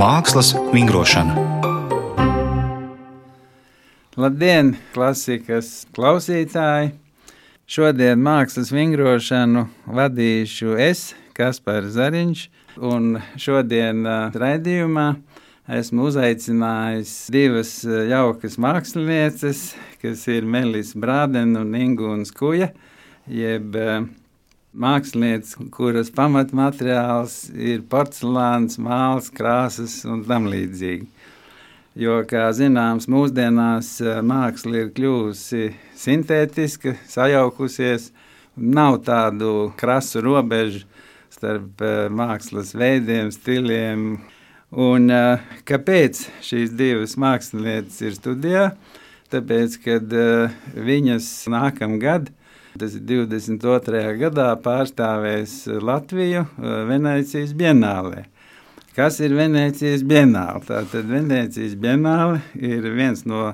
Mākslas vingrošana. Labdien, klasikas klausītāji! Šodien mākslas vingrošanu vadīšu es, Kaspars Zariņš, un šodien raidījumā esmu uzaicinājis divas jaukas mākslinieces, kas ir Melis Brādena un Ingūna Skuja, jeb mākslinieces, kuras pamatmateriāls ir porcelāns, mākslas, krāsas un tam līdzīgi. Jo, kā zināms, mūsdienās eh, māksla ir kļuvusi sintētiska, sajaukusies, nav tādu krasu robežu starp eh, mākslas veidiem, stiliem. Un, eh, kāpēc šīs divas mākslinieces ir studijā? Tāpēc, kad viņas nākamgad Ir 22. gadā pārstāvēs Latviju eh, Venecijas Bienālē. Kas ir Venecijas Bienāle? Tātad Venecijas Bienāle ir viens no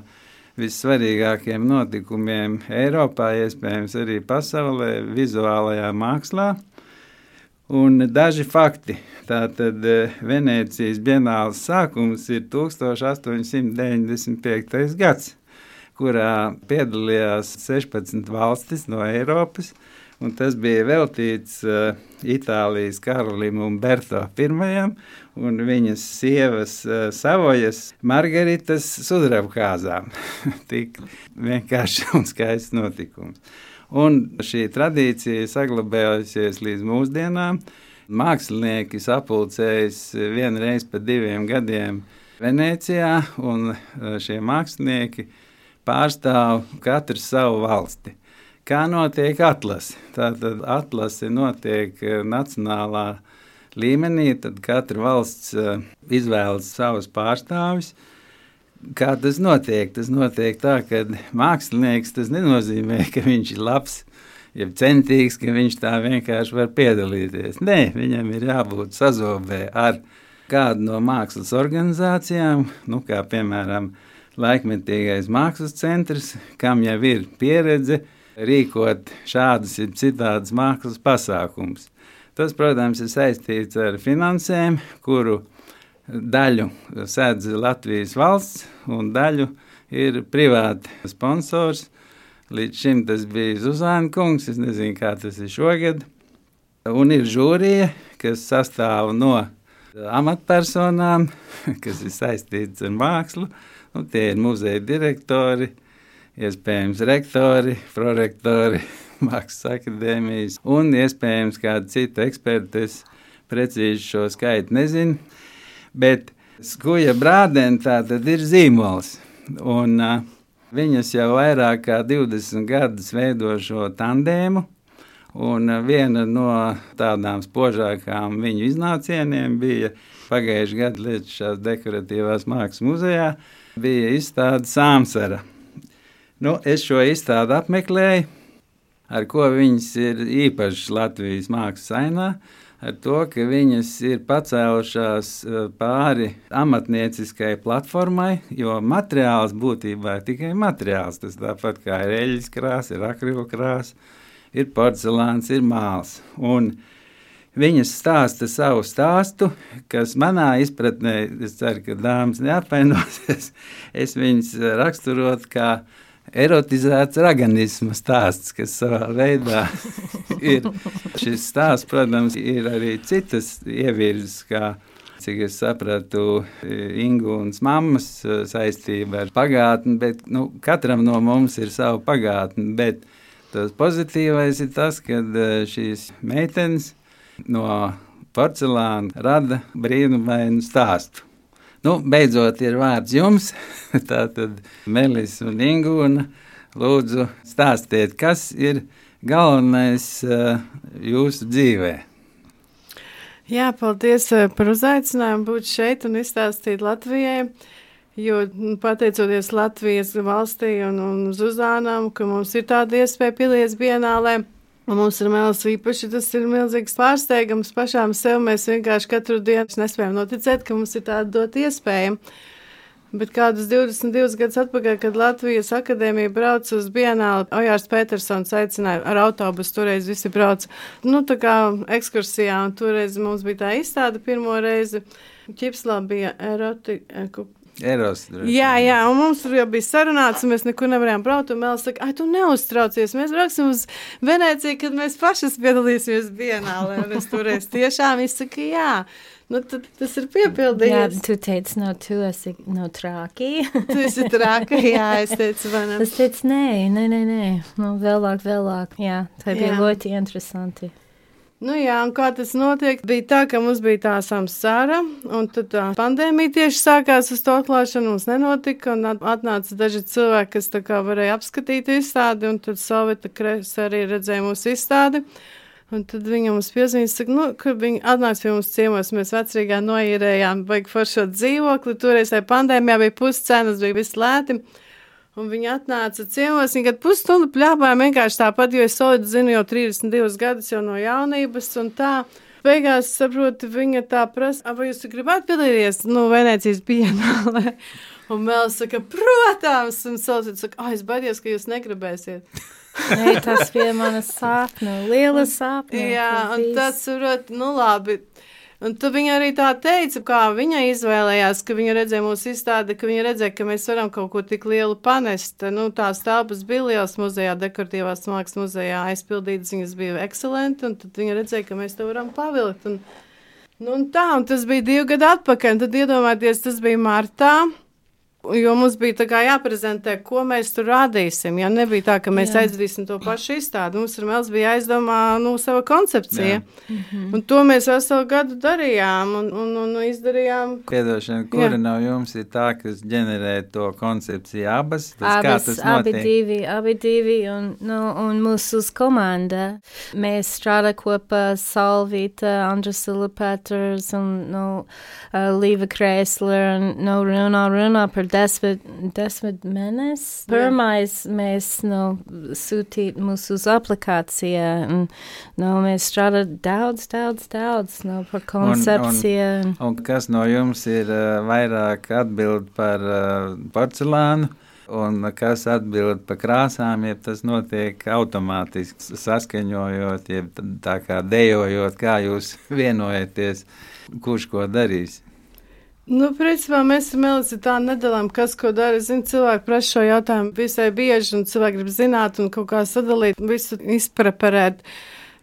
vissvarīgākajiem notikumiem Eiropā, iespējams arī pasaulē, vizuālajā mākslā. Un daži fakti. Tātad eh, Venecijas Bienāles sākums ir 1895. gads kurā piedalījās 16 valstis no Eiropas. Un tas bija veltīts uh, Itālijas karalim Umberto I un viņas sievas uh, Savojas Margaritas sudrabkāzām. Tik vienkārši un skaists notikums. Un šī tradīcija saglabājusies līdz mūsdienām. Mākslinieki sapulcējas vienreiz pa diviem gadiem Venecijā, un uh, šie mākslinieki pārstāv katrs savu valsti. Kā notiek atlase? Tātad atlase notiek eh, nacionālā līmenī, tad katra valsts eh, izvēlas savus pārstāvjus. Kā tas notiek? Tas notiek tā, ka mākslinieks tas nenozīmē, ka viņš ir labs, ja centīgs, ka viņš tā vienkārši var piedalīties. Nē, viņam ir jābūt sazobē ar kādu no mākslas organizācijām, nu, kā piemēram laikmetīgais mākslas centrs, kam jau ir pieredze rīkot šādus un citādas mākslas pasākumus. Tas, protams, ir saistīts ar finansēm, kuru daļu sēdz Latvijas valsts un daļu ir privāti sponsors. Līdz šim tas bija Zuzana kungs, es nezinu, kā tas ir šogad. Un ir žūrija, kas sastāv no amatpersonām, kas ir saistīts ar mākslu, Nu, tie ir muzeja direktori, iespējams, rektori, prorektori, mākslas akadēmijas un iespējams kāda cita eksperta. Es precīzi šo skaitu nezinu, bet skuja brādena tā tad ir zīmols. Un, uh, viņas jau vairāk kā 20 gadus veido šo tandēmu. Un viena no tādām spožākām viņu iznācieniem bija pagājušā gada Lietuvas dekoratīvās mākslas muzejā, bija izstāde Sāmsara. Nu, es šo izstādi apmeklēju, ar ko viņas ir īpašas Latvijas mākslas ainā, ar to, ka viņas ir pacēlušās eh, pāri amatnieciskai platformai, jo materiāls būtībā ir tikai materiāls. Tas tāpat kā ir eļļas krāsa, ir akrilkrāsa, ir porcelāns, ir māls. Un Viņas stāsta savu stāstu, kas manā izpratnē, es ceru, ka dāmas neapvainosies, es viņas raksturotu kā erotizēts raganisma stāsts, kas savā veidā ir. Šis stāsts, protams, ir arī citas ievirzes, kā cik es sapratu, Ingūnas mammas saistība ar pagātni, bet nu, katram no mums ir sava pagātne. Bet tas pozitīvais ir tas, ka eh, šīs meitenes no porcelāna rada brīnumainu stāstu. Nu, beidzot, ir vārds jums. Tātad Melis un Ingūna, lūdzu, stāstiet, kas ir galvenais uh, jūsu dzīvē. Jā, paldies uh, par uzaicinājumu būt šeit un izstāstīt Latvijai. Jo nu, pateicoties Latvijas valstī un, un Zuzānam, ka mums ir tāda iespēja pilies bienālē, Un mums ir mēls īpaši, tas ir milzīgs pārsteigums pašām sev. Mēs vienkārši katru dienu nespējam noticēt, ka mums ir tāda dot iespēja. Bet kādus 22 gadus atpakaļ, kad Latvijas akadēmija brauca uz Bienāli, Ojārs Petersons aicināja ar autobusu, toreiz visi brauca, nu, tā kā ekskursijā, un toreiz mums bija tā izstāde pirmo reizi. Ķipslā bija erotika, Eros. Jā, jā, un mums tur jau bija sarunāts, un mēs nekur nevarējām braukt. Un Mēls saka, ai, tu neuztraucies, mēs brauksim uz Venēciju, kad mēs pašas piedalīsimies Bienālē. Un es toreiz tiešām izsaku, jā. Nu, tad, tas ir piepildījies. Jā, tu teici, no tu esi no trākī. tu esi trākī, jā, es teicu, vai ne? Es teicu, nē, nē, nē, nē. Nu, vēlāk, vēlāk. Jā, tā bija jā. ļoti interesanti. Nu jā, un kā tas notiek? Bija tā, ka mums bija tā samsāra, un tad tā pandēmija tieši sākās uz to atklāšanu, mums nenotika, un atnāca daži cilvēki, kas tā kā varēja apskatīt izstādi, un tad Soveta Kres arī redzēja mūsu izstādi. Un tad viņa mums piezīmēja, saka, nu, ka viņi atnāks pie mums ciemos. Mēs vecrīgā noīrējām, baigi foršo dzīvokli. Toreiz tajā pandēmijā bija puscenas, bija viss lēti. Un viņa atnāca ciemos, viņa kad pusstundu pļāpāja vienkārši tāpat, jo es Solidu zinu jau 32 gadus jau no jaunības un tā. Beigās saprotu, viņa tā prasa, vai jūs gribētu piedalīties, nu, Venecijas bienālē. Un Mēls saka, protams, un Solids saka, ah, es baidos, ka jūs negribēsiet. Nē, tas bija manas sāpnu, liela sāpnu. Jā, un tas, saprot, nu labi. Un tu viņa arī tā teica, kā viņa izvēlējās, ka viņa redzēja mūsu izstādi, ka viņa redzēja, ka mēs varam kaut ko tik lielu panest. Nu, tās telpas bija liels muzejā, dekoratīvās mākslas muzejā, aizpildītas, viņas bija ekscelenti, un tad viņa redzēja, ka mēs to varam pavilkt. Un, nu, un tā, un tas bija divi gadi atpakaļ, un tad iedomājieties, tas bija martā. Jo mums bija jāprezentē, ko mēs tur rādīsim. Ja nebija tā, ka mēs Jā. aizdarīsim to pašu izstādi. Mums ar Mēls bija jāizdomā nu, sava koncepcija. -hmm. Un to mēs veselu gadu darījām un, un, un izdarījām. Piedošana, kura Jā. no jums ir tā, kas ģenerē to koncepciju abas? Tas, abas abi divi, abi divi un, nu, un mūsu komanda. Mēs strādā kopā Salvīta, Andras Lipeters un nu, uh, Līva Krēsler un nu, runā, runā par desmit, desmit mēnešus. Pirmais mēs nu, sūtījām mūsu uz aplikāciju, un nu, mēs strādājām daudz, daudz, daudz nu, par koncepciju. Un, un, un kas no jums ir uh, vairāk atbild par uh, porcelānu? Un kas atbild par krāsām, ja tas notiek automātiski saskaņojot, ja tā kā dejojot, kā jūs vienojaties, kurš ko darīs? Nu, principā mēs ar Melisi tā nedalām, kas ko dara. Es zinu, cilvēki prasa šo jautājumu visai bieži, un cilvēki grib zināt un kaut kā sadalīt, visu izpreparēt.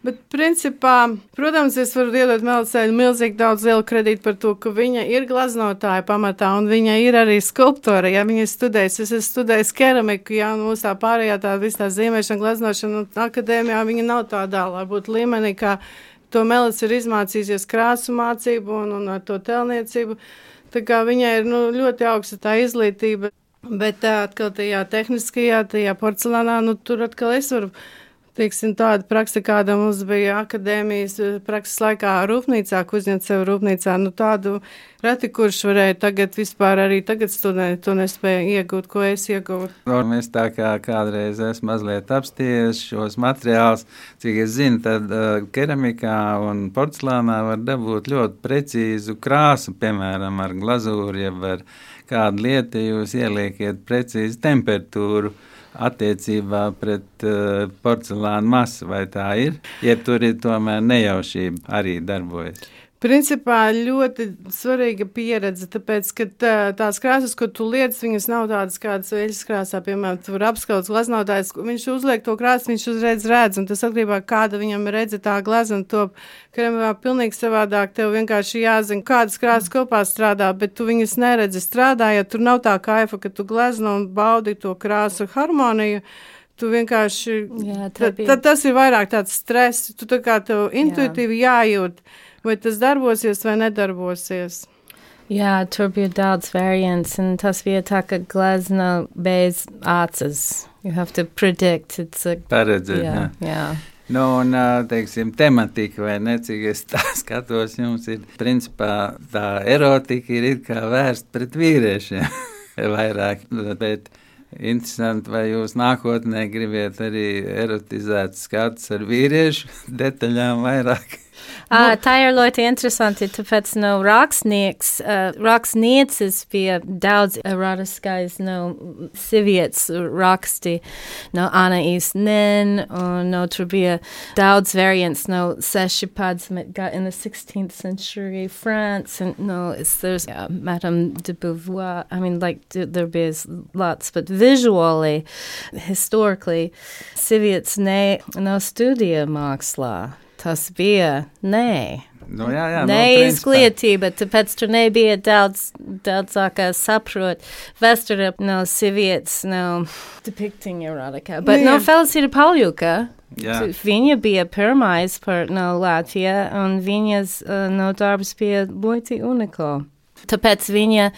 Bet, principā, protams, es varu iedot Melisēļu milzīgi daudz lielu kredītu par to, ka viņa ir glaznotāja pamatā, un viņa ir arī skulptore. Ja viņa ir studējusi, es esmu studējis keramiku, ja nu, mūsu tā pārējā tā viss tā zīmēšana, glaznošana, un akadēmijā viņa nav tādā, varbūt līmenī, kā to Melis ir izmācījusies krāsu mācību un, un ar to telniecību. Tā kā viņai ir nu, ļoti augsta tā izglītība, bet tā atkal tajā tehniskajā, tajā porcelānā, nu, tur atkal es varu Teiksim, tāda praksa, kāda mums bija akadēmijas eh, prakses laikā rūpnīcā, uzņemt sev rūpnīcā, nu tādu reti, kurš varēja tagad vispār arī tagad studēt, to nespēja iegūt, ko es iegūtu. Mēs tā kā kādreiz esmu mazliet apsties šos materiālus, cik es zinu, tad uh, keramikā un porcelānā var dabūt ļoti precīzu krāsu, piemēram, ar glazūru, jeb ar kādu lietu jūs ieliekiet precīzu temperatūru attiecībā pret uh, porcelāna masu, vai tā ir? Jeb tur ir tomēr nejaušība arī darbojas. Principā ļoti svarīga pieredze, tāpēc, ka tā, tās krāsas, ko tu lietas, viņas nav tādas kādas veļas krāsā, piemēram, tu var apskauts glaznotājs, viņš uzliek to krāsu, viņš uzreiz redz, un tas atkarībā, kāda viņam redze tā glazna top, kremā pilnīgi savādāk, tev vienkārši jāzina, kādas krāsas kopā strādā, bet tu viņas neredzi strādājot, tur nav tā kaifa, ka tu glazno un baudi to krāsu harmoniju. Tu vienkārši. Jā, tad, tad tas ir vairāk tāds stress. Tu tā kā tev intuitīvi Jā. jājūt vai tas darbosies vai nedarbosies. Jā, tur bija daudz variants, un tas bija tā, ka glezna bez acis. You have to predict. It's a, Paredzēt, jā. jā. jā. Nu, un, teiksim, tematika, vai ne, cik es tā skatos, jums ir, principā, tā erotika ir it kā vērsta pret vīriešiem vairāk, bet interesanti, vai jūs nākotnē gribiet arī erotizēt skats ar vīriešu detaļām vairāk? Uh, tā ir ļoti interesanti, tāpēc no rakstnieks, uh, rakstnieces bija daudz erotiskais no sievietes raksti no Anna Eastnen, un no tur bija daudz variants no seši padsmet got in the 16th century France, and no, it's, there's yeah, Madame de Beauvoir, I mean, like, there be lots, but visually, historically, sievietes ne, no studija mākslā. Tas bija nē. Nu, jā, jā, Neizglītība, no tāpēc tur nebija daudz, daudzāk saprot vēsture no sievietes, no depicting erotika. Bet no Felicita Paljuka. Jā. Viņa bija pirmais par no Latvija, un viņas uh, no darbs bija ļoti unikāls. Tāpēc viņa,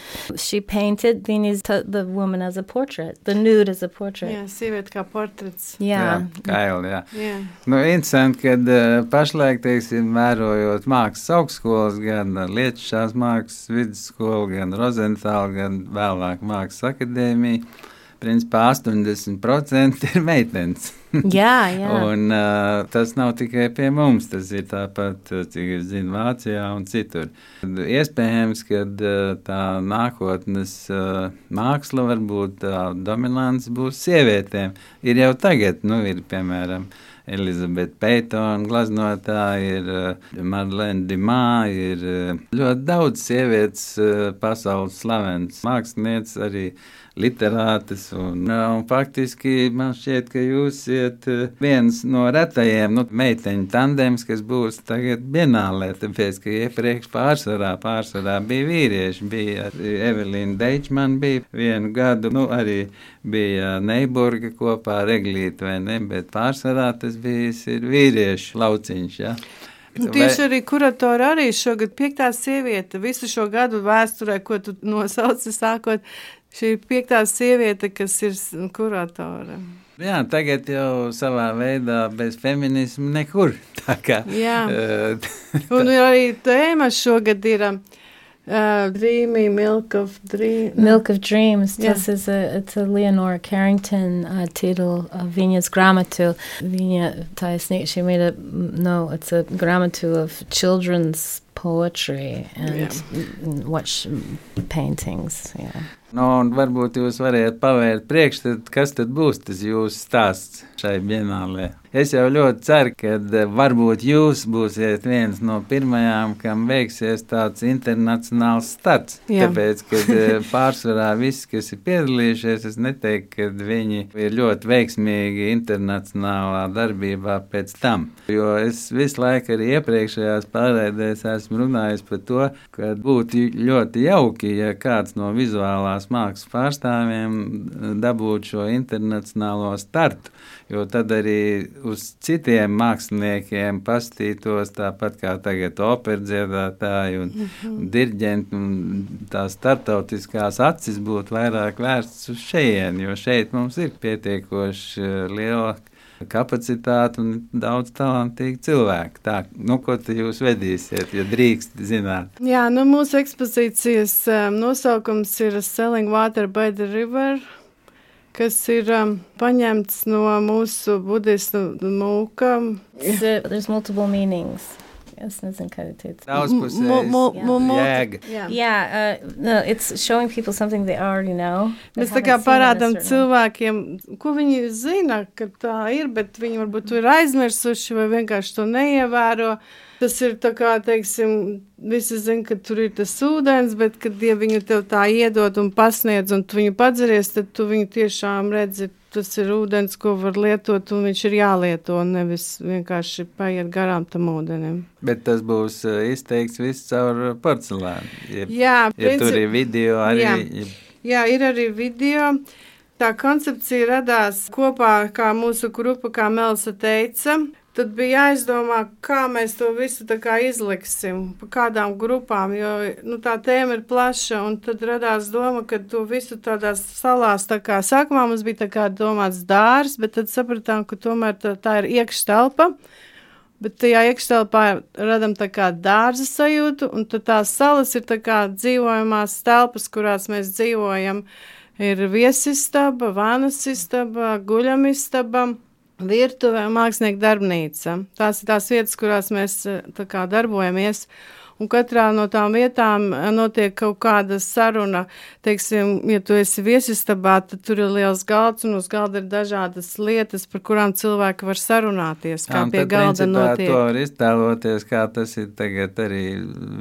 she painted viņas, the woman as a portrait, the nude as a portrait. Jā, sieviete kā portrets. Jā. jā kaili, jā. jā. Nu, interesanti, kad uh, pašlaik, teiksim, vērojot mākslas augstskolas, gan Lietuvas mākslas vidusskolu, gan Rozentālu, gan vēlāk mākslas akadēmiju, principā 80% ir meitenes. jā, jā. un uh, tas nav tikai pie mums, tas ir tāpat, cik es zinu, Vācijā un citur. Iespējams, ka uh, tā nākotnes uh, māksla varbūt tā dominants būs sievietēm. Ir jau tagad, nu, ir piemēram. Elizabete Peitona, glaznotāja, ir uh, Marlene Dimā, ir uh, ļoti daudz sievietes uh, pasaules slavenas mākslinieces arī literātes. Un, un faktiski man šķiet, ka jūs esat viens no retajiem nu, meiteņu tandems, kas būs tagad Bienālē, tāpēc, ka iepriekš pārsvarā, pārsvarā bija vīrieši. Bija Evelīna Deičman, bija vienu gadu, nu arī bija Neiburga kopā ar Eglītu, vai ne, bet pārsvarā tas bija vīriešu lauciņš. Ja? Nu, tieši arī kuratora arī šogad piektā sieviete visu šo gadu vēsturē, ko tu nosauci sākot Šī ir piektā sieviete, kas ir kuratora. Jā, tagad jau savā veidā bez feminisma nekur. Kā, Jā, un arī tēma šogad ir. Uh, dreamy Milk of Dreams. Milk of Dreams. Yeah. Is a, it's a Leonora Carrington uh, title of Viņas grāmatu. Viņa taisnība, she made a, no, it's a grāmatu of children's poetry and yeah. watch paintings. Yeah. Nu, varbūt jūs varētu pavērt priekšstatu, kas tad būs tas jūsu stāsts šai bienālē. Es jau ļoti ceru, ka eh, varbūt jūs būsiet viens no pirmajām, kam veiksies tāds internacionāls starts. Jā. Tāpēc, ka eh, pārsvarā visi, kas ir piedalījušies, es neteiktu, ka viņi ir ļoti veiksmīgi internacionālā darbībā pēc tam. Jo es visu laiku arī iepriekšējās pārēdēs esmu runājis par to, ka būtu ļoti jauki, ja kāds no vizuālās mākslas pārstāvjiem dabūtu šo internacionālo startu jo tad arī uz citiem māksliniekiem pastītos tāpat kā tagad operdziedātāji un, mm -hmm. un dirģenti, un tās startautiskās acis būtu vairāk vērstas uz šejienu, jo šeit mums ir pietiekoši eh, liela kapacitāti un daudz talantīgu cilvēku. Tā, nu, ko jūs vedīsiet, ja drīkst zināt? Jā, nu, mūsu ekspozīcijas um, nosaukums ir Selling Water by the River kas ir um, paņemts no mūsu budistu mūka. There's multiple meanings. Es nezinu, kā to teikt. Daudzpusēji. Jēga. Yeah, yeah uh, no, it's showing people something they already know. Mēs tā kā parādām cilvēkiem, ko viņi zina, ka tā ir, bet viņi varbūt to ir aizmirsuši vai vienkārši to neievēro. Tas ir tā kā, teiksim, visi zina, ka tur ir tas ūdens, bet, kad ja viņu tev tā iedod un pasniedz, un tu viņu padzeries, tad tu viņu tiešām redzi, tas ir ūdens, ko var lietot, un viņš ir jālieto, nevis vienkārši paiet garām tam ūdenim. Bet tas būs uh, izteikts viss caur porcelānu. Ja, jā, ja princip... tur ir video arī. Jā. Ja... jā, ir arī video. Tā koncepcija radās kopā, kā mūsu grupa, kā Melsa teica, Tad bija jāizdomā, kā mēs to visu izliksim, pa kādām grupām, jo nu, tā tēma ir plaša. Tad radās doma, ka to visu tādās salās, tā kā sākumā mums bija domāts dārs, bet tad sapratām, ka tomēr tā, tā ir iekštelpa. Bet tajā iekštelpā radām tā kā dārza sajūtu, un tās salas ir tā kā dzīvojamās telpas, kurās mēs dzīvojam. Ir viesistaba, vānas istaba, guļamistaba virtuve un mākslinieka darbnīca. Tās ir tās vietas, kurās mēs kā, darbojamies. Un katrā no tām vietām notiek kaut kāda saruna. Teiksim, ja tu esi viesistabā, tad tur ir liels galds, un uz galda ir dažādas lietas, par kurām cilvēki var sarunāties. Kā Jā, pie galda principā, notiek. To var iztēloties, kā tas ir tagad arī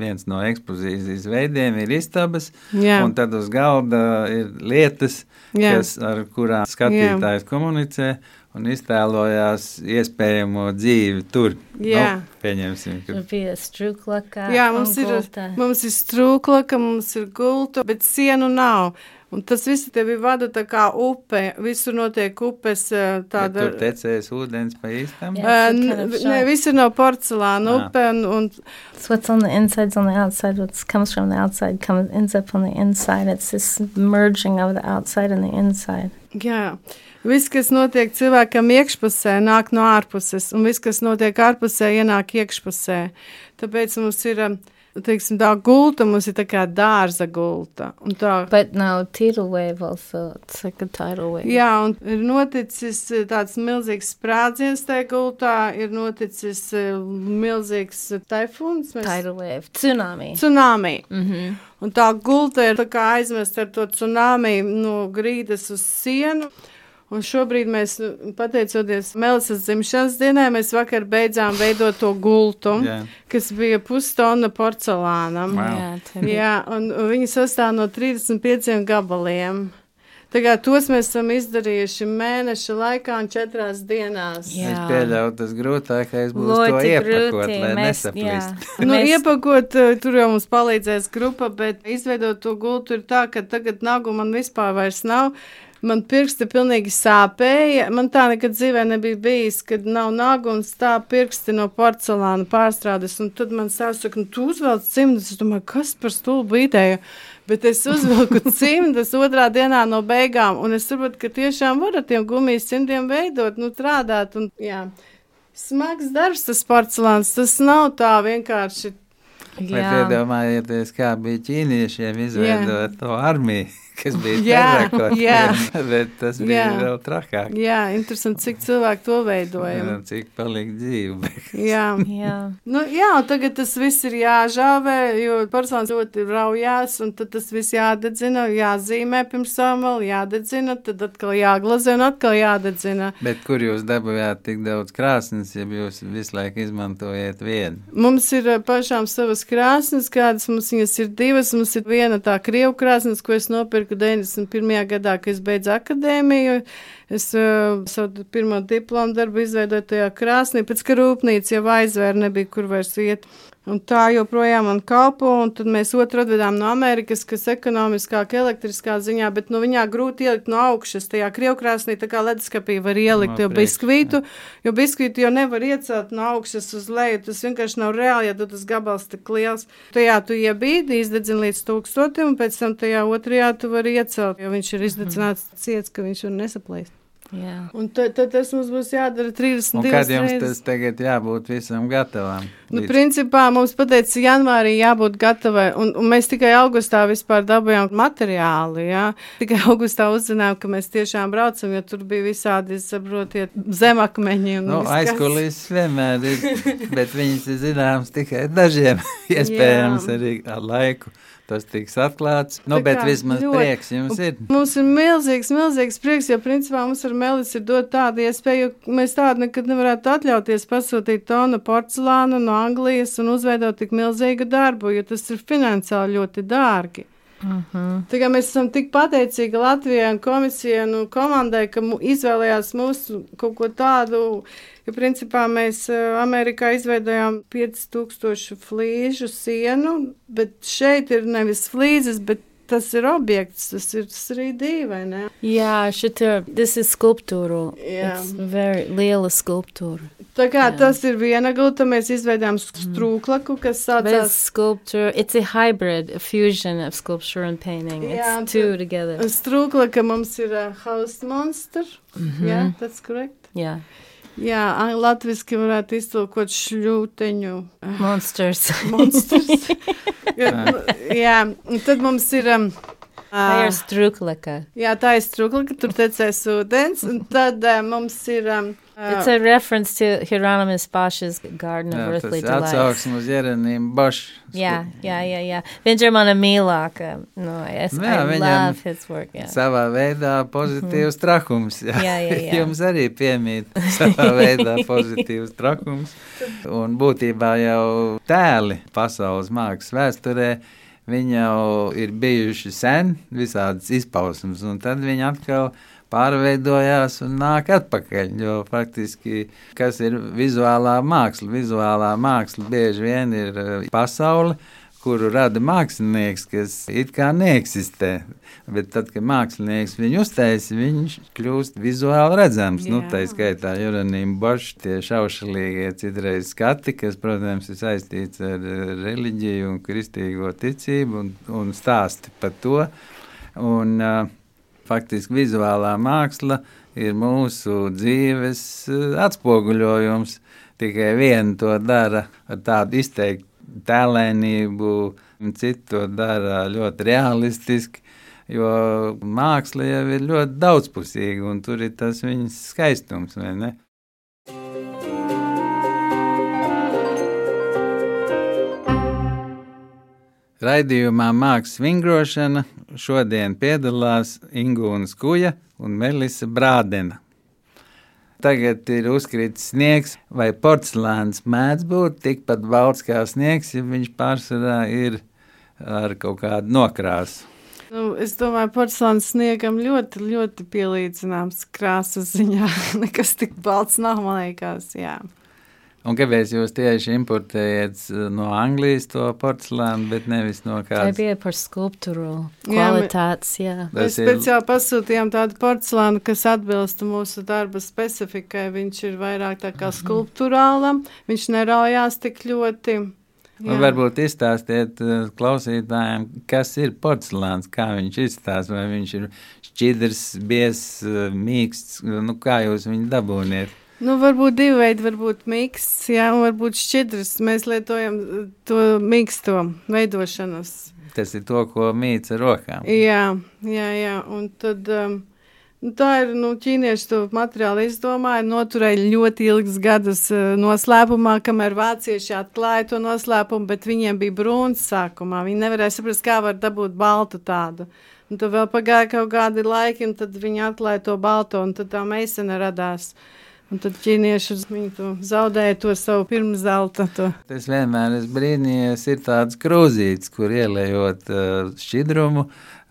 viens no ekspozīcijas veidiem, ir istabas, Jā. un tad uz galda ir lietas, Jā. kas, ar kurām skatītājs Jā. komunicē un iztēlojās iespējamo dzīvi tur. Jā, nu, pieņemsim, ka bija strūklaka. Jā, mums ir, gulta. mums ir strūklaka, mums ir gulta, bet sienu nav. Un tas viss tev vada tā kā upe, visur notiek upes tāda. Bet tur tecēs ūdens pa īstam? Kind of ne, viss ir no porcelāna ah. upe un, un. So what's on the inside's on the outside, what comes from the outside comes, ends up on the inside. It's this merging of the outside and the inside. Jā. Viss, kas notiek cilvēkam iekšpusē, nāk no ārpuses, un viss, kas notiek ārpusē, ienāk iekšpusē. Tāpēc mums ir teiksim, tā gulta, mums ir tā kā dārza gulta. Tā, Bet nav wave also, it's like a tidal wave. Jā, un ir noticis tāds milzīgs sprādziens tajā gultā, ir noticis milzīgs taifūns. Mēs... Wave, tsunami. Tsunami. Mm -hmm. Un tā gulta ir tā kā aizmest ar to tsunami no grīdas uz sienu. Un šobrīd mēs, pateicoties Melisas dzimšanas dienai, mēs vakar beidzām veidot to gultu, yeah. kas bija pustona porcelāna. Wow. Jā, Jā, un, un viņi sastāv no 35 gabaliem. Tagad tos mēs esam izdarījuši mēneša laikā un četrās dienās. Jā. Es pieļauju, tas grūtākais būs Loti to iepakot, grūti. lai mēs, nesaplīst. nu, mēs... Iepakot, eh, tur jau mums palīdzēs grupa, bet izveidot to gultu ir tā, ka tagad nagu man vispār vairs nav man pirksti pilnīgi sāpēja. Man tā nekad dzīvē nebija bijis, kad nav nagu un stāv pirksti no porcelāna pārstrādes. Un tad man sāsaka, nu, tu uzvelc cimdus. Es domāju, kas par stulbu ideju? Bet es uzvilku cimdus otrā dienā no beigām, un es saprotu, ka tiešām var ar tiem gumijas cimdiem veidot, nu, strādāt. Un, jā. Smags darbs tas porcelāns, tas nav tā vienkārši. Vai iedomājieties, kā bija ķīniešiem izveidot to armiju? Kas bija terrakota. Jā, jā. bet tas bija jā. vēl trakāk. Jā, interesanti, cik cilvēki to veidoja. Cik palika dzīve. jā. jā. Nu, jā, un tagad tas viss ir jāžāvē, jo personas ļoti raujās, un tad tas viss jādedzina, jāzīmē pirms samala, jādedzina, tad atkal jāglazē un atkal jādedzina. Bet kur jūs dabūjāt tik daudz krāsnes, ja jūs visu laiku izmantojat vienu? Mums ir eh, pašām savas krāsnes, kādas mums viņas ir divas, mums ir viena tā krievu krāsnes, ko es nopirku nopirku 91. gadā, kad es beidzu akadēmiju. Es uh, savu pirmo diplomu darbu izveidoju tajā krāsnī, pēc ka rūpnīca jau aizvēra, nebija kur vairs iet. Un tā joprojām man kalpo, un tad mēs otru atvedām no Amerikas, kas ekonomiskāk, elektriskā ziņā, bet nu, viņā grūti ielikt no augšas. Tajā krievkrāsnī tā kā leduskapī var ielikt, no, jo biskvītu, jo biskvītu jau nevar iecelt no augšas uz leju. Tas vienkārši nav reāli, ja tu tas gabals tik liels. Tajā tu iebīdi, izdedzini līdz tūkstotim, un pēc tam tajā otrajā tu vari iecelt, jo viņš ir izdedzināts ciets, ka viņš var nesaplēst. Jā. Un tad, tad tas mums būs jādara 32 reizes. Kad jums reizes. tas tagad jābūt visam gatavam? Nu, līdz... principā mums pateica, janvārī jābūt gatavai, un, un mēs tikai augustā vispār dabūjām materiālu, jā. Tikai augustā uzzinājām, ka mēs tiešām braucam, jo tur bija visādi, saprotiet, zemakmeņi. Nu, aizkulīs vienmēr ir, bet viņas ir zināmas tikai dažiem, iespējams arī ar laiku tas tiks atklāts. Nu, bet kā, vismaz ļoti, prieks jums ir. Mums ir milzīgs, milzīgs prieks, jo principā mums ar Melis ir dot tādu iespēju, mēs tādu nekad nevarētu atļauties pasūtīt tonu porcelānu no Anglijas un uzveidot tik milzīgu darbu, jo tas ir finansiāli ļoti dārgi. Uh. -huh. Tagad mēs esam tik pateicīgi Latvijai un komisijai un komandai, ka izvēlējās mūsu kaut ko tādu, jo principā mēs eh, Amerikā izveidojām 5000 flīžu sienu, bet šeit ir nevis flīzes, bet tas ir objekts, tas ir 3D vai ne? Jā, šitā, tas ir skulptūra. Jā. Very liela skulptūra. Tā kā Jā. tas ir viena gulta, mēs izveidām mhm. strūklaku, kas saucās... Sculpture, it's a hybrid, a fusion of sculpture and painting. Jā, it's two together. Strūklaka mums ir a house monster. Mm -hmm. Jā, that's correct. Jā. Jā, latviski varētu iztulkot šļūteņu. Monsters. Monsters. jā, jā, un tad mums ir. Um, Tā ir struklaka. Jā, tā ir struklaka, tur tecēs ūdens, un tad uh, mums ir um, It's a reference to Hieronymus Bosch's Garden of Jā, Earthly Delights. atsauksme uz Jeronīmu Bošu. Jā, jā, jā, jā. Viņš ir mana mīļākā. No, es Nu jā, I love his work. Jā. Savā veidā pozitīvs trakums. Jā, Jā, jā, jā. Jums arī piemīt savā veidā pozitīvs trakums. Un būtībā jau tēli pasaules mākslas vēsturē. Viņi jau ir bijuši sen, visādas izpausmes, un tad viņi atkal pārveidojās un nāk atpakaļ. Jo faktiski, kas ir vizuālā māksla? Vizuālā māksla bieži vien ir eh, pasaule, kuru rada mākslinieks, kas it kā neeksistē. Bet tad, kad mākslinieks viņu uztaisa, viņš kļūst vizuāli redzams. Nu, Jā. tā skaitā Jeronīma Boša, tie šaušalīgie citreiz skati, kas, protams, ir saistīts ar eh, reliģiju un kristīgo ticību un, un stāsti par to. Un, uh, faktiski vizuālā māksla ir mūsu dzīves eh, atspoguļojums. Tikai viena to dara ar tādu izteiktu tēlēnību, citu to dara ļoti realistiski. Jo māksla jau ir ļoti daudzpusīga, un tur ir tas viņas skaistums, Raidījumā Mākslas vingrošana šodien piedalās Ingūna Skuja un Melisa Brādena. Tagad ir uzkritis sniegs, vai porcelāns mēdz būt tikpat balts kā sniegs, ja viņš pārsvarā ir ar kaut kādu nokrāsu. Nu, es domāju, porcelāns sniegam ļoti, ļoti pielīdzināms krāsas ziņā. Nekas tik balts nav, man liekas, jā. Un kāpēc jūs tieši importējat eh, no Anglijas to porcelānu, bet nevis no Tā kādas bija par skulptūru Jā, kvalitātes, jā. Mēs Tas ir- speciāli pasūtījām tādu porcelānu, kas atbilst mūsu darba specifikai. Viņš ir vairāk tā kā skulptūrālam, viņš neraujās tik ļoti. Un varbūt izstāstiet eh, klausītājiem, kas ir porcelāns, kā viņš izstāsta, vai viņš ir šķidrs, biezs, eh, mīksts, nu kā jūs viņu dabūniet. Nu, varbūt divi veidi, varbūt miksts, jā, un varbūt šķidrs. Mēs lietojam uh, to miksto veidošanas. Tas ir to, ko mīts ar rokām. Jā, jā, jā. Un tad um, nu, tā ir, nu, ķīnieši to materiālu izdomāja, noturēja ļoti ilgas gadus uh, noslēpumā, kamēr vācieši atklāja to noslēpumu, bet viņiem bija brūns sākumā. Viņi nevarēja saprast, kā var dabūt baltu tādu. Un tad vēl pagāja kaut kādi laiki, un tad viņi atklāja to balto, un tad tā meisene radās. Un tad ķīnieši to zaudēja to savu pirmszelta. Es vienmēr esmu brīnījies, ir tāds krūzītis, kur ielējot uh, šķidrumu,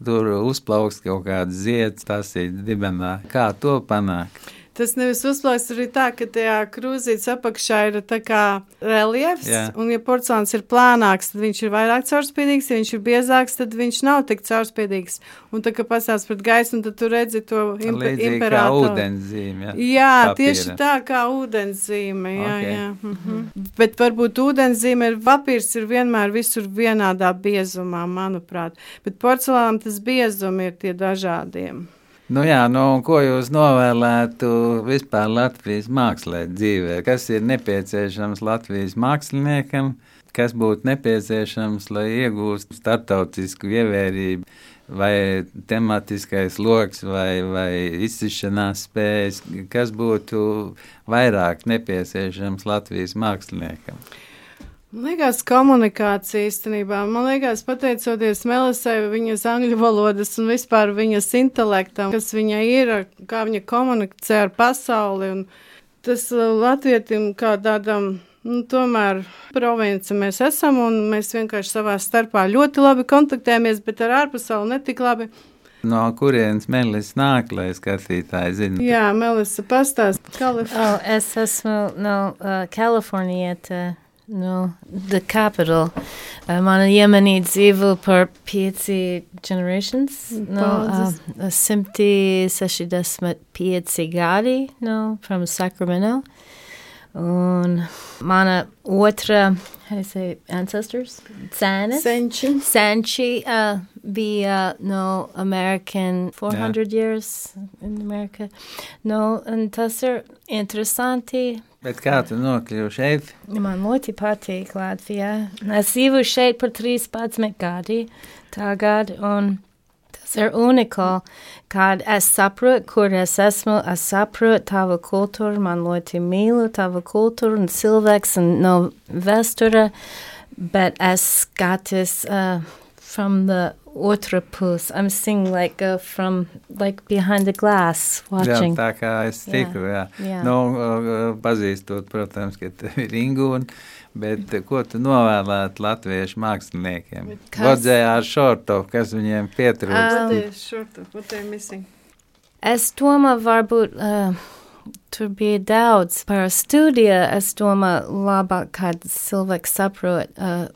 tur uzplaukst kaut kāds zieds, tas ir dibenā. Kā to panākt? Tas nevis uzplauks, ir tā, ka tajā krūzītes apakšā ir tā kā reliefs, Jā. un ja porcelāns ir plānāks, tad viņš ir vairāk caurspīdīgs, ja viņš ir biezāks, tad viņš nav tik caurspīdīgs. Un tā kā pasās pret gaisu, un tad tu redzi to impe, Līdzīgi kā imperatoru. ūdenszīme. Ja? Jā, papīra. tieši tā kā ūdenszīme. Jā, Ok. okay. jā. Mhm. Bet varbūt ūdenszīme ir papīrs, ir vienmēr visur vienādā biezumā, manuprāt. Bet porcelānam tas biezumi ir tie dažādiem. Nu jā, nu, ko jūs novēlētu vispār Latvijas mākslē dzīvē? Kas ir nepieciešams Latvijas māksliniekam, kas būtu nepieciešams, lai iegūstu startautisku ievērību, vai tematiskais loks, vai, vai izsišanās spējas, kas būtu vairāk nepieciešams Latvijas māksliniekam? Man liekas, komunikācija īstenībā. Man liekas, pateicoties Melisai, viņas angļu valodas un vispār viņas intelektam, kas viņai ir, kā viņa komunicē ar pasauli. Un tas uh, latvietim kā tādam, nu, tomēr provinci mēs esam un mēs vienkārši savā starpā ļoti labi kontaktējamies, bet ar ārpasauli netik labi. No kurienes Melis nāk, lai skatītāji zinātu? Jā, Melisa pastāst, Kalif. Oh, es esmu no uh, Kalifornieta, no the capital. Uh, mana ģimenī dzīvo par pieci generations. No, Paudzes. uh, simti sešdesmit pieci gadi, no, from Sacramento. Un mana otra, how do you say, ancestors? Cenas. Senči. Sanchi uh, bija no American 400 years in America. No, un tas ir interesanti. Bet kā tu nokļuvi šeit? Man ļoti patīk Latvijā. Es dzīvoju šeit par 13 gadi tagad, un tas ir unikāli, kad es saprotu, kur es esmu, es saprotu tavu kultūru, man ļoti mīlu tavu kultūru un cilvēks un no vēsture, bet es skatos uh, from the pus. I'm seeing like uh, from like behind the glass watching. Jā, tā kā es tiku, jā. jā. jā. Nu, pazīstot, protams, ka tev ir ingūni, bet ko tu novēlētu latviešu māksliniekiem? Godzējā ar šortu, kas viņiem pietrūkst? Um, es domāju, varbūt uh, tur bija daudz par studiju. Es domāju, labāk, kad cilvēks saprot, uh,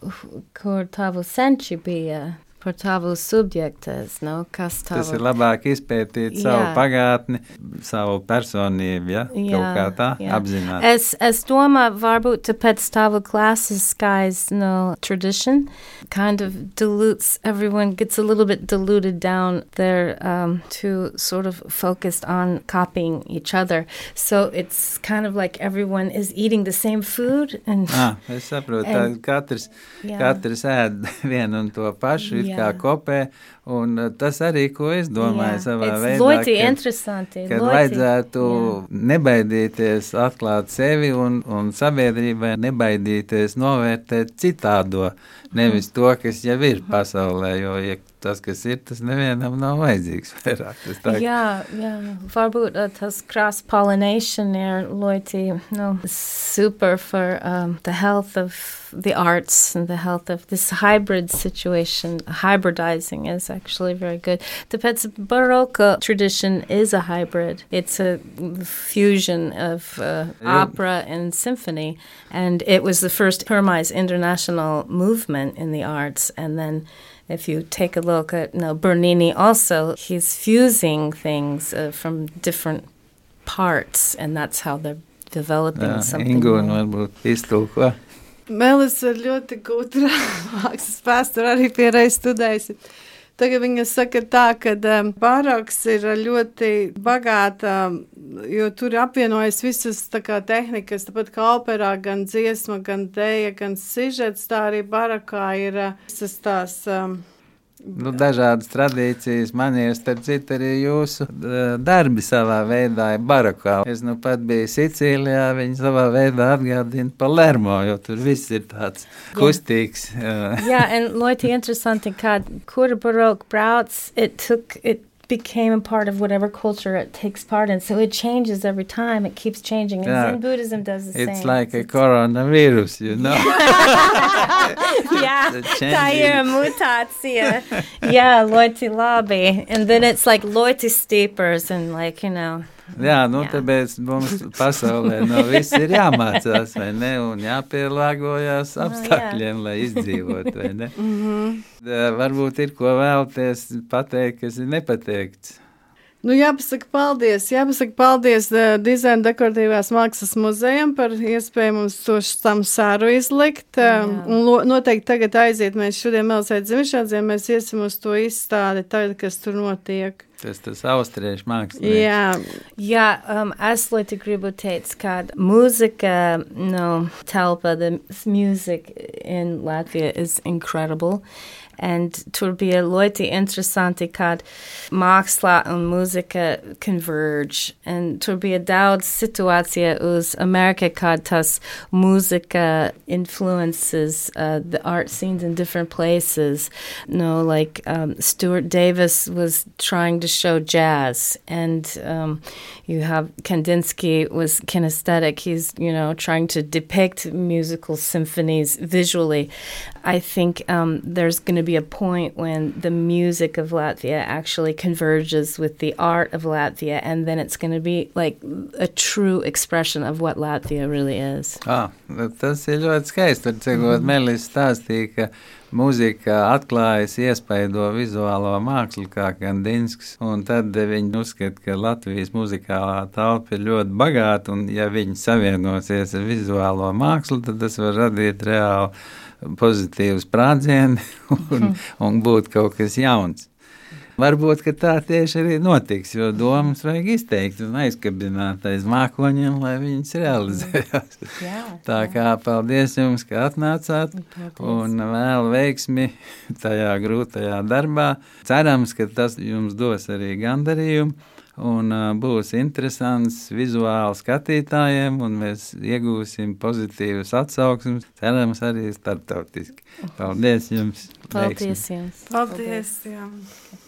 kur tavu senči bija par tavu subjektas, nu, kas tava... Tas ir labāk izpētīt jā. savu pagātni, savu personību, ja? Jā, kaut kā tā jā. apzināt. Es, es domāju, varbūt tāpēc tavu classifies, no tradition kind of dilutes, everyone gets a little bit diluted down there um, to sort of focused on copying each other. So it's kind of like everyone is eating the same food. And, ah, es saprotu, and, katrs, jā. katrs ēd vienu un to pašu, jā kā kopē. Un uh, tas arī, ko es domāju jā, savā veidā, ļoti ka, interesanti. Kad ļoti, vajadzētu jā. nebaidīties atklāt sevi un, un sabiedrībai nebaidīties novērtēt citādo, nevis to, kas jau ir pasaulē, jo, ja tas, kas ir, tas nevienam nav vajadzīgs vairāk. Tā... Jā, jā, varbūt uh, tas cross-pollination ir ļoti no, super for um, the health of the arts and the health of this hybrid situation. Hybridizing is actually very good. The Pets Baroque tradition is a hybrid. It's a fusion of uh, opera and symphony, and it was the first Hermes international movement in the arts, and then if you take a look at you know, Bernini, also, he's fusing things uh, from different parts, and that's how they're developing Jā, something. Ingu un varbūt iztulko. Melis ir ļoti gudra mākslas vēsture, arī pierreiz studējusi. Tagad viņa saka tā, ka baroks ir ļoti bagāta, jo tur apvienojas visas kā, tehnikas, tāpat kā operā, gan dziesma, gan dēja, gan sižets, tā arī barokā ir uh, visas tās. Um, Nu, dažādas tradīcijas, manieres, starp citu, arī jūsu darbi savā veidā ir barokā. Es nu pat biju Sicīlijā, viņi savā veidā atgādina par Lermo, jo tur viss ir tāds kustīgs. Jā, un ļoti interesanti, kā kura baroka brauc, it took, it became a part of whatever culture it takes part in. So it changes every time. It keeps changing. And yeah. Zen Buddhism does the it's same. It's like a coronavirus, you know? yeah, mutācija. yeah, ļoti labi. And then it's like ļoti steepers and like, you know. Jā, nu jā. tāpēc mums pasaulē no viss ir jāmācās, vai ne, un jāpielāgojas nu, apstākļiem, no, lai izdzīvot, vai ne. Mm -hmm. Varbūt ir ko vēlties pateikt, kas ir nepateikts. Nu, jāpasaka paldies, jāpasaka paldies uh, Dizaina dekoratīvās mākslas muzejam par iespēju mums to tam sāru izlikt. Um, un lo, noteikti tagad aiziet, mēs šodien Melsēt Zimišādziem, mēs iesim uz to izstādi, tagad, kas tur notiek. Tas tas austriešu mākslinieks. Jā, Jā um, es ļoti gribu teikt, ka mūzika, no, telpa, the music in Latvia is incredible. And tur bija ļoti interesanti, kad mākslā un mūzika converge. Un tur bija daudz situācija uz Amerika, kad tas mūzika influences uh, the art scenes in different places. You know, like um, Stuart Davis was trying to show jazz, and um, you have Kandinsky was kinesthetic. He's, you know, trying to depict musical symphonies visually. I think um, there's going to be a point when the music of Latvia actually converges with the art of Latvia, and then it's going to be like a true expression of what Latvia really is. Ah, tas ir ļoti skaisti. Tur, cik mm -hmm. Melis stāstīja, ka mūzika atklājas iespaido vizuālo mākslu kā Kandinsks, un tad viņi uzskata, ka Latvijas muzikālā telpa ir ļoti bagāta, un ja viņi savienosies ar vizuālo mākslu, tad tas var radīt reāli pozitīvs sprādziens un, un būt kaut kas jauns. Varbūt tā tieši arī notiks, jo domas vajag izteikt un aizkabināt aiz mākoņiem, lai viņas realizējās. Jā, tā kā paldies jums, ka atnācāt paldies. un vēl veiksmi tajā grūtajā darbā. Cerams, ka tas jums dos arī gandarījumu un uh, būs interesants vizuāli skatītājiem, un mēs iegūsim pozitīvus atsauksmes, cerams, arī starptautiski. Paldies jums! Paldies jums! Paldies! Paldies,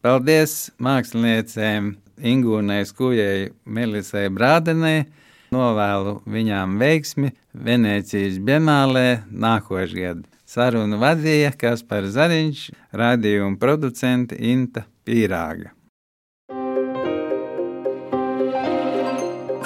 Paldies māksliniecēm Ingūnai Skujai Melisai Brādenei! Novēlu viņām veiksmi Venecijas Bienālē nākošgad. Sarunu vadīja Kaspars Zariņš, radījuma producente Inta Pīrāga.